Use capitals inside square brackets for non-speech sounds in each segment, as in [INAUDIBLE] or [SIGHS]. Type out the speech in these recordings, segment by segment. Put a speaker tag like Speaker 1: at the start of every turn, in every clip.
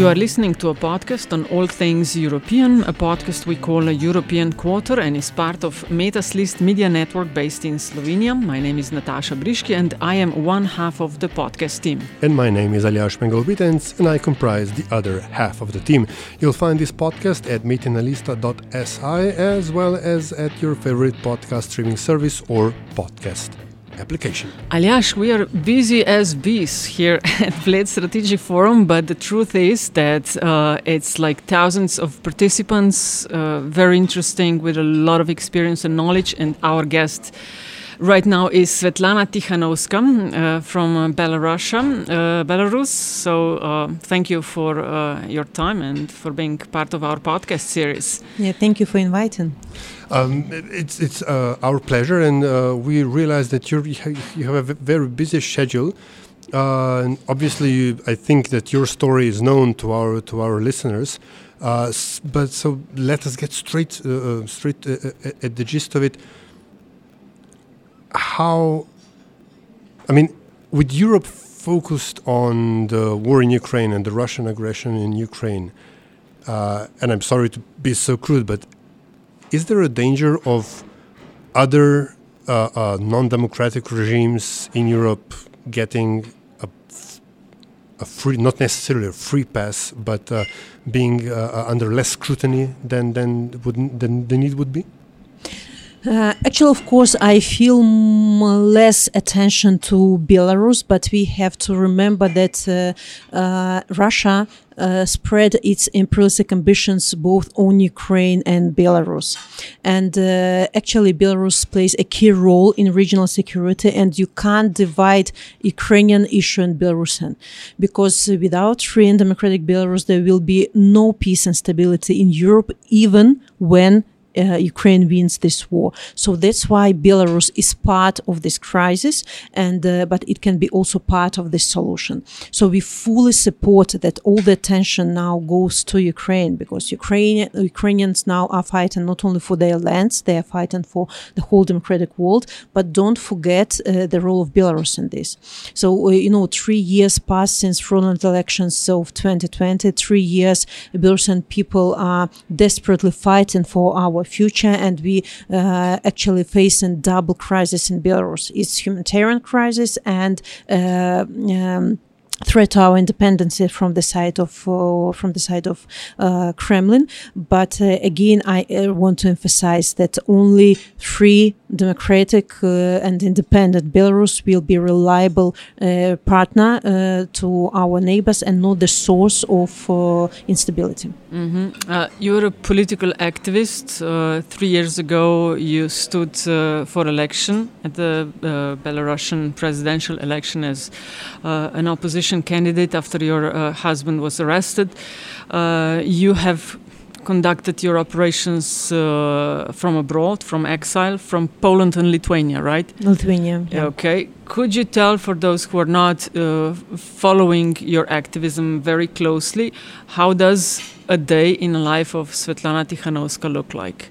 Speaker 1: You are listening to a podcast on all things European, a podcast we call a European Quarter and is part of Metina Lista media network based in Slovenia. My name is Nataša Briški and I am one half of the podcast team.
Speaker 2: and my name is Aljaž Pengov Bitenc and I comprise the other half of the team. You'll find this podcast at metinalista.si as well as at your favorite podcast streaming service or podcast application.
Speaker 1: Aljaž, we are busy as bees here at Bled Strategic Forum, but the truth is that uh, it's like thousands of participants, uh, very interesting, with a lot of experience and knowledge. And our guest right now is Sviatlana Tsikhanouskaya uh, from uh, Belarus. Uh, Belarus. So uh, thank you for uh, your time and for being part of our podcast series.
Speaker 3: Yeah, thank you for inviting.
Speaker 2: Um, it's it's uh, our pleasure, and uh, we realize that you're, you have a very busy schedule. Uh, and obviously, I think that your story is known to our to our listeners. Uh, but so let us get straight uh, uh, straight at the gist of it. How, I mean, with Europe focused on the war in Ukraine and the Russian aggression in Ukraine, uh, and I'm sorry to be so crude, but is there a danger of other uh, uh, non-democratic regimes in Europe getting a, a free, not necessarily a free pass, but uh, being uh, uh, under less scrutiny than than would than the need would be?
Speaker 3: Uh, actually, of course, I feel less attention to Belarus, but we have to remember that uh, uh, Russia uh, spread its imperialistic ambitions both on Ukraine and Belarus. And uh, actually, Belarus plays a key role in regional security, and you can't divide Ukrainian issue and Belarusian because without free and democratic Belarus, there will be no peace and stability in Europe, even when uh, Ukraine wins this war. So that's why Belarus is part of this crisis, and uh, but it can be also part of the solution. So we fully support that all the attention now goes to Ukraine because Ukraine Ukrainians now are fighting not only for their lands, they are fighting for the whole democratic world. But don't forget uh, the role of Belarus in this. So uh, you know, three years passed since fraudulent elections of 2020. Three years, Belarusian people are desperately fighting for our future, and we uh, actually facing double crisis in Belarus. It's humanitarian crisis and. Uh, um, threat to our independence from the side of uh, from the side of uh, Kremlin. But uh, again, I uh, want to emphasize that only free, democratic, and independent Belarus will be reliable partner to our neighbors and not the source of uh, instability.
Speaker 1: Uh, you're a political activist. Uh, three years ago, you stood uh, for election at the uh, Belarusian presidential election as uh, an opposition candidate after your uh, husband was arrested. Uh, you have conducted your operations uh, from abroad, from exile, from Poland and Lithuania, right?
Speaker 3: Lithuania. yeah.
Speaker 1: Okay. Could you tell for those who are not uh, following your activism very closely, how does a day in the life of Sviatlana Tsikhanouskaya look like?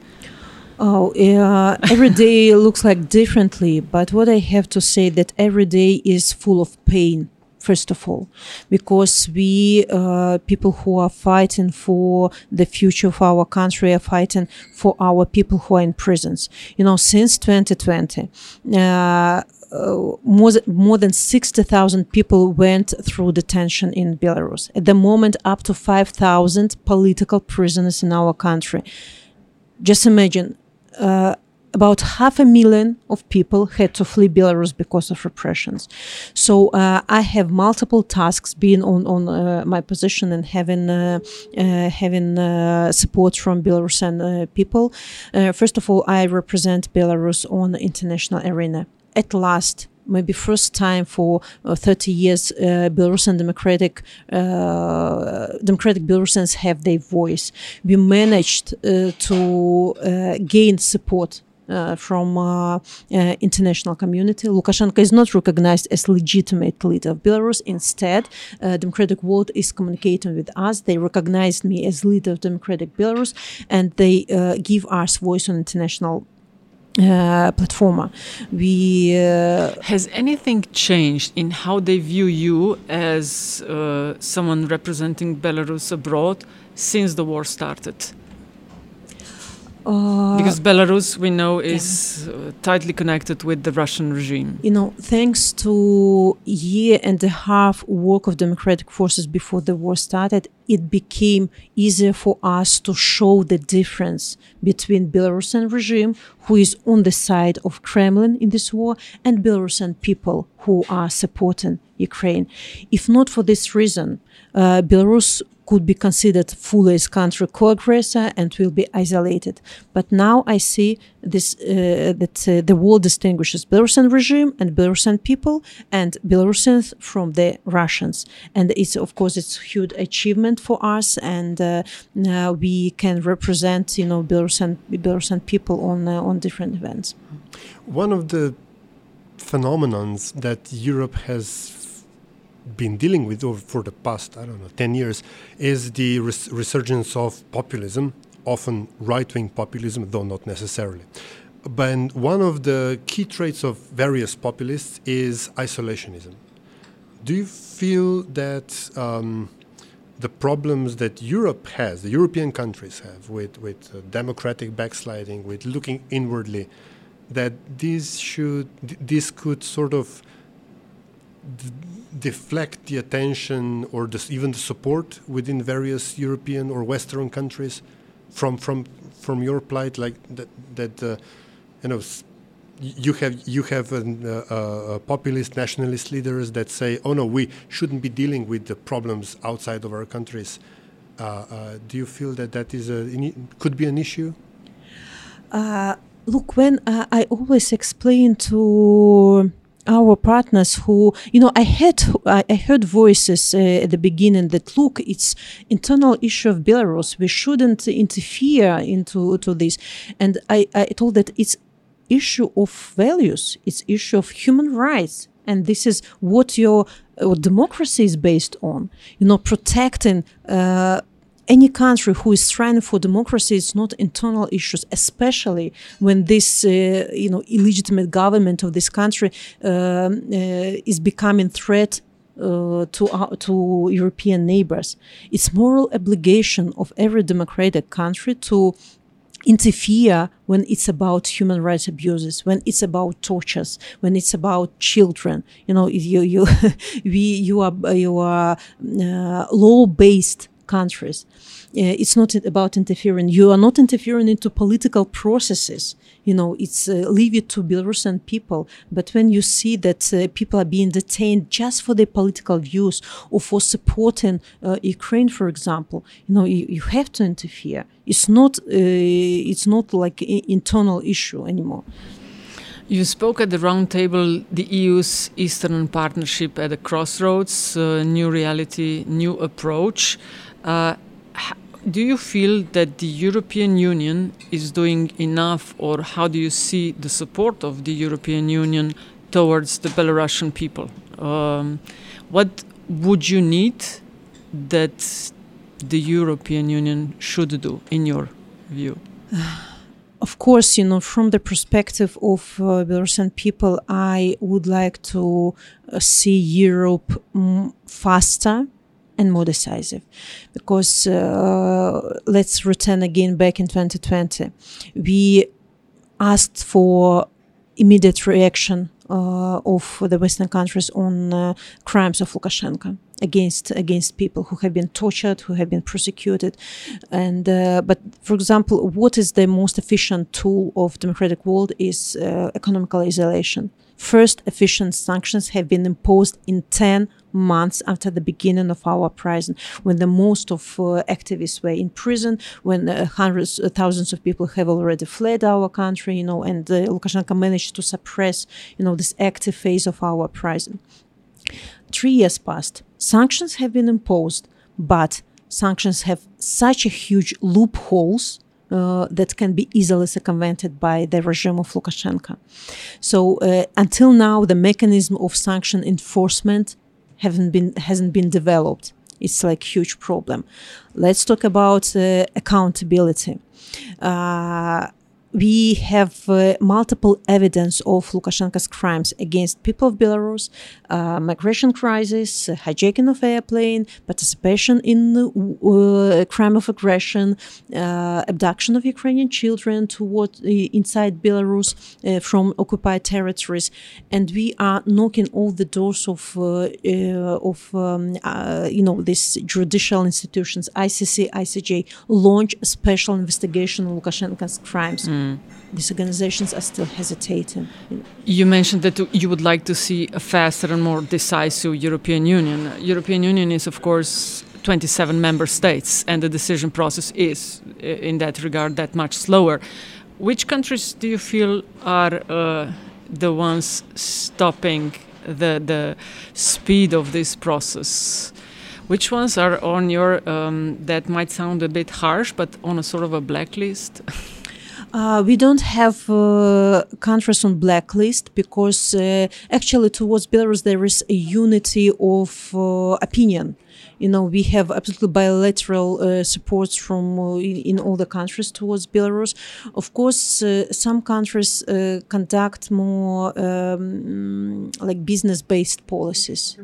Speaker 3: Oh, uh, every day [LAUGHS] looks like differently, but what I have to say that every day is full of pain. First of all, because we uh, people who are fighting for the future of our country are fighting for our people who are in prisons. You know, since 2020, uh, uh, more, th- more than 60,000 people went through detention in Belarus. At the moment, up to 5,000 political prisoners in our country just imagine uh, about half a million of people had to flee Belarus because of repressions. So uh, I have multiple tasks being on on uh, my position and having uh, uh, having uh, support from Belarusian uh, people. First of all, I represent Belarus on the international arena. At last, maybe first time for uh, 30 years, uh, Belarusian democratic uh, democratic Belarusians have their voice. We managed to gain support from uh, uh, international community. Lukashenko is not recognized as legitimate leader of Belarus. Instead, uh, democratic world is communicating with us. They recognized me as leader of democratic Belarus, and they uh, give us voice on international. Uh, platform. We uh,
Speaker 1: Has anything changed in how they view you as uh, someone representing Belarus abroad since the war started?
Speaker 3: Uh,
Speaker 1: Because Belarus, we know, is uh, tightly connected with the Russian regime.
Speaker 3: you know, thanks to year and a half work of democratic forces before the war started, it became easier for us to show the difference between Belarusian regime, who is on the side of Kremlin in this war, and Belarusian people who are supporting Ukraine. If not for this reason, uh, Belarus could be considered fully as country co-aggressor and will be isolated. But now I see this uh, that uh, the world distinguishes Belarusian regime and Belarusian people and Belarusians from the Russians, and it's of course it's huge achievement for us, and uh, we can represent you know Belarusian Belarusian people on uh, on different events.
Speaker 2: One of the phenomenons that Europe has been dealing with over for the past, I don't know, 10 years is the res- resurgence of populism, often right wing populism, though not necessarily. But one of the key traits of various populists is isolationism. Do you feel that um, the problems that Europe has, the European countries have, with, with uh, democratic backsliding, with looking inwardly, that this should this could sort of d- deflect the attention or the, even the support within various European or Western countries from from from your plight, like that that uh, you know. You have you have an, uh, uh, populist nationalist leaders that say, "Oh no, we shouldn't be dealing with the problems outside of our countries." Uh, uh, do you feel that that is a could be an issue?
Speaker 3: Uh, look, when I always explain to our partners who, you know, I had I, heard voices uh, at the beginning that look, it's internal issue of Belarus. We shouldn't interfere into to this, and I, I told that it's issue of values. It's issue of human rights, and this is what your uh, democracy is based on. You know, protecting. Uh, any country who is striving for democracy is not internal issues, especially when this, uh, you know, illegitimate government of this country um, uh, is becoming threat uh, to our, to European neighbors. It's moral obligation of every democratic country to interfere when it's about human rights abuses, when it's about tortures, when it's about children. You know, you you [LAUGHS] we you are you are uh, law based countries. Uh, it's not about interfering. You are not interfering into political processes. You know, it's uh, leave it to Belarusian people. But when you see that uh, people are being detained just for their political views or for supporting uh, Ukraine, for example, you know, you, you have to interfere. It's not. Uh, it's not like an internal issue anymore.
Speaker 1: You spoke at the roundtable, the EU's Eastern Partnership at a crossroads, uh, new reality, new approach. Uh, do you feel that the European Union is doing enough, or how do you see the support of the European Union towards the Belarusian people? Um, what would you need that the European Union should do, in your view? [SIGHS]
Speaker 3: of course, you know, from the perspective of uh, Belarusian people, I would like to uh, see Europe mm, faster and more decisive. Because uh, let's return again back in 2020. We asked for immediate reaction uh, of the Western countries on uh, crimes of Lukashenko against against people who have been tortured, who have been prosecuted, and uh, but for example, what is the most efficient tool of democratic world is uh, economical isolation first efficient sanctions have been imposed in 10 months after the beginning of our prison, when the most of uh, activists were in prison, when uh, hundreds, uh, thousands of people have already fled our country, you know, and uh, Lukashenko managed to suppress, you know, this active phase of our prison. Three years passed. Sanctions have been imposed, but sanctions have such a huge loopholes uh, that can be easily circumvented by the regime of Lukashenko. So uh, until now, the mechanism of sanction enforcement haven't been hasn't been developed. It's like huge problem. Let's talk about uh, accountability. Uh, we have uh, multiple evidence of Lukashenko's crimes against people of Belarus, uh, migration crisis, uh, hijacking of airplane, participation in uh, crime of aggression, uh, abduction of Ukrainian children toward uh, inside Belarus from occupied territories, and we are knocking all the doors of of um, you know these judicial institutions, ICC, ICJ, launch special investigation on Lukashenko's crimes. Mm. These organizations are still hesitating.
Speaker 1: You mentioned that you would like to see a faster and more decisive European Union. European Union is, of course, 27 member states, and the decision process is, in that regard, that much slower. Which countries do you feel are uh, the ones stopping the the speed of this process? Which ones are on your um, that might sound a bit harsh, but on a sort of a blacklist? [LAUGHS]
Speaker 3: Uh, we don't have uh, countries on blacklist because uh, actually towards Belarus there is a unity of uh, opinion. You know, we have absolutely bilateral uh, supports from uh, in, in, all the countries towards Belarus. Of course, some countries conduct more um, like business-based policies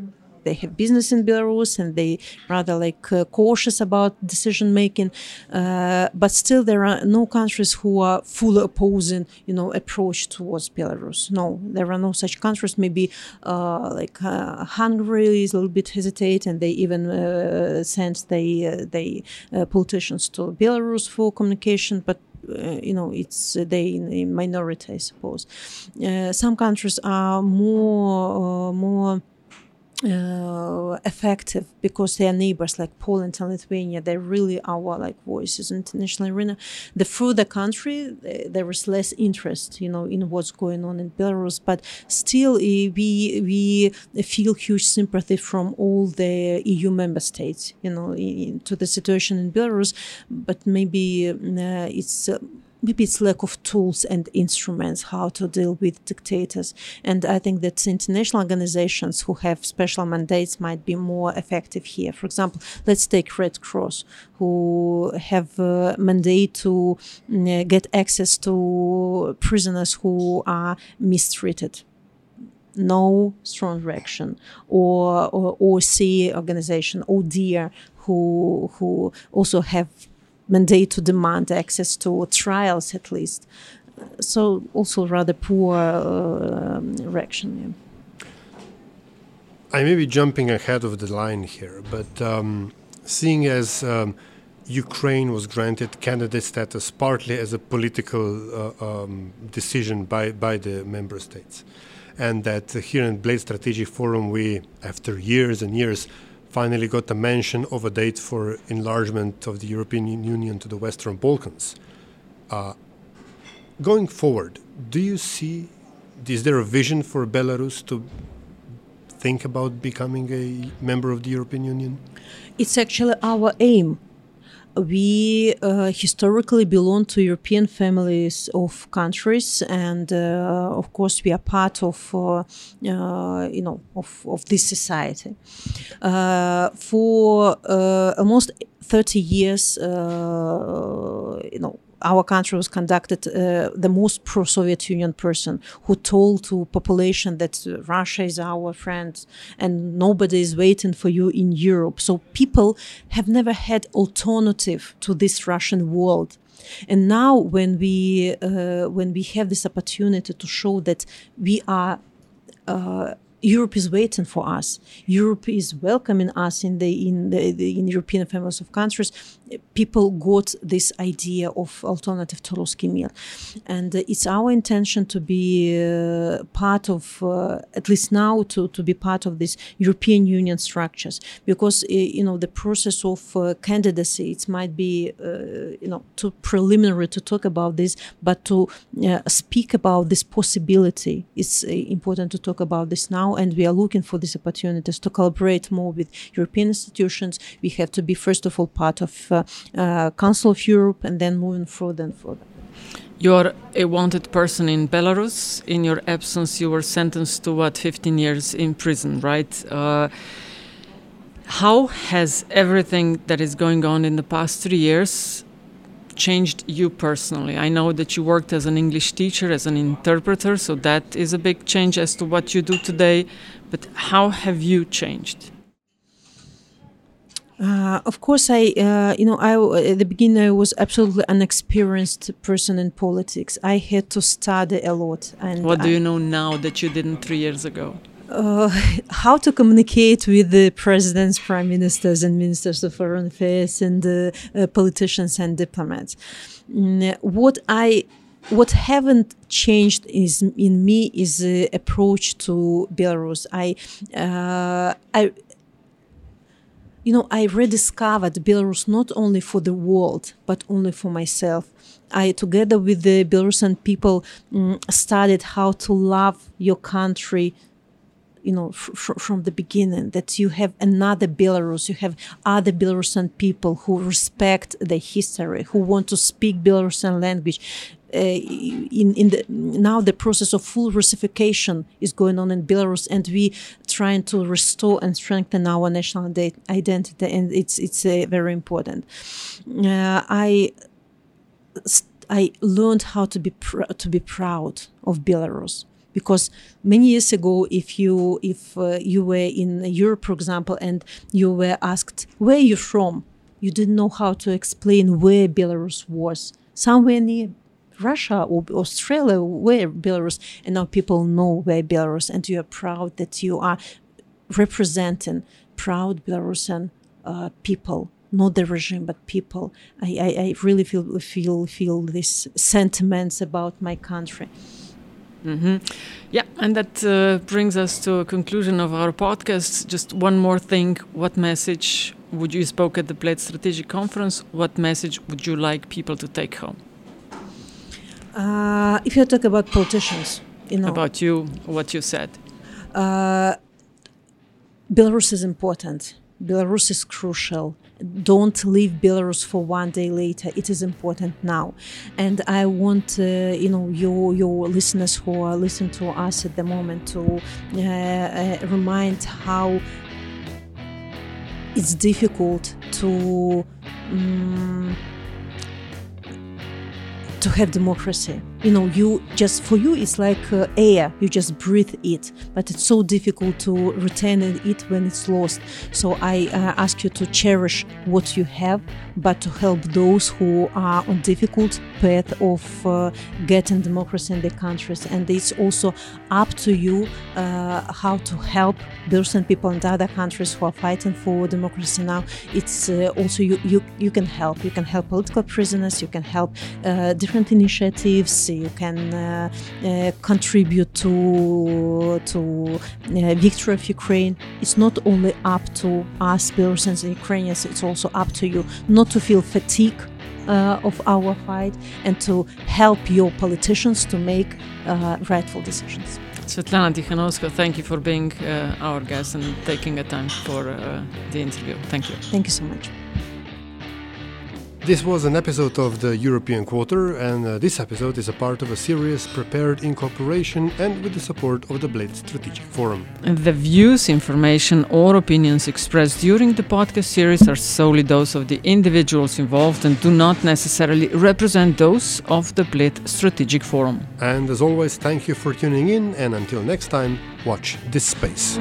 Speaker 3: they have business in Belarus and they rather like uh, cautious about decision making. Uh, but still, there are no countries who are fully opposing, you know, approach towards Belarus. No, there are no such countries. Maybe uh, like uh, Hungary is a little bit hesitate, and they even uh, send they uh, they politicians to Belarus for communication, but uh, you know it's uh, they in minority i suppose uh, some countries are more more uh, effective because they are neighbors like Poland and Lithuania. They're really our like voices in international arena. The further country, there is less interest, you know, in what's going on in Belarus. But still, we we feel huge sympathy from all the EU member states, you know, in, to the situation in Belarus. But maybe uh, it's. Uh, maybe it's lack of tools and instruments how to deal with dictators. And I think that international organizations who have special mandates might be more effective here. For example, let's take Red Cross, who have a mandate to mm, get access to prisoners who are mistreated no strong reaction or, or OSCE organization ODIHR who who also have mandate to demand access to trials at least. So also rather poor uh, reaction. Yeah.
Speaker 2: I may be jumping ahead of the line here, but um, seeing as um, Ukraine was granted candidate status partly as a political uh, um, decision by, by the member states, and that here in Bled Strategic Forum, we, after years and years, finally got a mention of a date for enlargement of the European Union to the Western Balkans. Uh, going forward, do you see, is there a vision for Belarus to think about becoming a member of the European Union?
Speaker 3: It's actually our aim we uh, historically belong to European families of countries, and uh, of course we are part of uh, uh you know of, of this society. Uh, for uh, almost 30 years, you know, our country was conducted uh, the most pro-Soviet Union person who told to population that Russia is our friend and nobody is waiting for you in Europe. So people have never had alternative to this Russian world. And now when we uh, when we have this opportunity to show that we are uh, Europe is waiting for us. Europe is welcoming us in the in the, the in European families of countries. People got this idea of alternative to Ruski Mir, and uh, it's our intention to be uh, part of uh, at least now to to be part of this European Union structures because uh, you know the process of uh, candidacy it might be uh, you know too preliminary to talk about this, but to speak about this possibility it's important to talk about this now and we are looking for these opportunities to collaborate more with European institutions. We have to be, first of all, part of uh, uh, Council of Europe and then moving further and further.
Speaker 1: You're a wanted person in Belarus. In your absence, you were sentenced to what, 15 years in prison, right? Uh, how has everything that is going on in the past three years changed you personally? I know that you worked as an English teacher, as an interpreter, so that is a big change as to what you do today. But how have you changed?
Speaker 3: Uh, of course, I, uh, you know, I at the beginning I was absolutely unexperienced person in politics. I had to study a lot.
Speaker 1: And what do I, you know now that you didn't three years ago?
Speaker 3: Uh, [LAUGHS] how to communicate with the presidents, prime ministers, and ministers of foreign affairs, and uh, uh, politicians and diplomats. Mm, what I what haven't changed is in me is the approach to Belarus. I uh, I you know I rediscovered Belarus not only for the world but only for myself. I, together with the Belarusian people, um, studied how to love your country you know from the beginning that you have another Belarus, you have other Belarusian people who respect the history, who want to speak Belarusian language. Uh, in in the now the process of full Russification is going on in Belarus, and we trying to restore and strengthen our national identity, and it's it's uh, very important. Uh, I I learned how to be pr- to be proud of Belarus because many years ago if you if uh, you were in Europe for example and you were asked where are you from? You didn't know how to explain where Belarus was. Somewhere near Russia or Australia where Belarus. And now people know where Belarus and you are proud that you are representing proud Belarusian uh, people. Not the regime but people. I, I, I really feel feel feel these sentiments about my country
Speaker 1: Mm -hmm. Yeah, and that uh, brings us to a conclusion of our podcast. Just one more thing. What message would you spoke at the Bled Strategic Conference? What message would you like people to take home?
Speaker 3: Uh, if you talk about politicians, you know.
Speaker 1: About you, what you said.
Speaker 3: Uh, Belarus is important. Belarus is crucial don't leave Belarus for one day later. It is important now, and I want uh, you know your your listeners who are listening to us at the moment to uh, uh, remind how it's difficult to. Um, to have democracy. You know, you just for you it's like uh, air. You just breathe it, but it's so difficult to retain it when it's lost. So I uh, ask you to cherish what you have, but to help those who are on difficult path of uh, getting democracy in their countries. And it's also up to you uh, how to help those and people in other countries who are fighting for democracy now. It's uh, also you, you you can help. You can help political prisoners. You can help uh, different initiatives. You can uh, uh, contribute to to uh, victory of Ukraine. It's not only up to us, Belarusians and Ukrainians. It's also up to you not to feel fatigue uh, of our fight and to help your politicians to make uh, rightful decisions.
Speaker 1: Sviatlana Tsikhanouskaya, thank you for being uh, our guest and taking the time for the interview. Thank you.
Speaker 3: Thank you so much.
Speaker 2: This was an episode of the European Quarter, and uh, this episode is a part of a series prepared in cooperation and with the support of the Bled Strategic Forum.
Speaker 1: The views, information, or opinions expressed during the podcast series are solely those of the individuals involved and do not necessarily represent those of the Bled Strategic Forum.
Speaker 2: And as always, thank you for tuning in, and until next time, watch this space.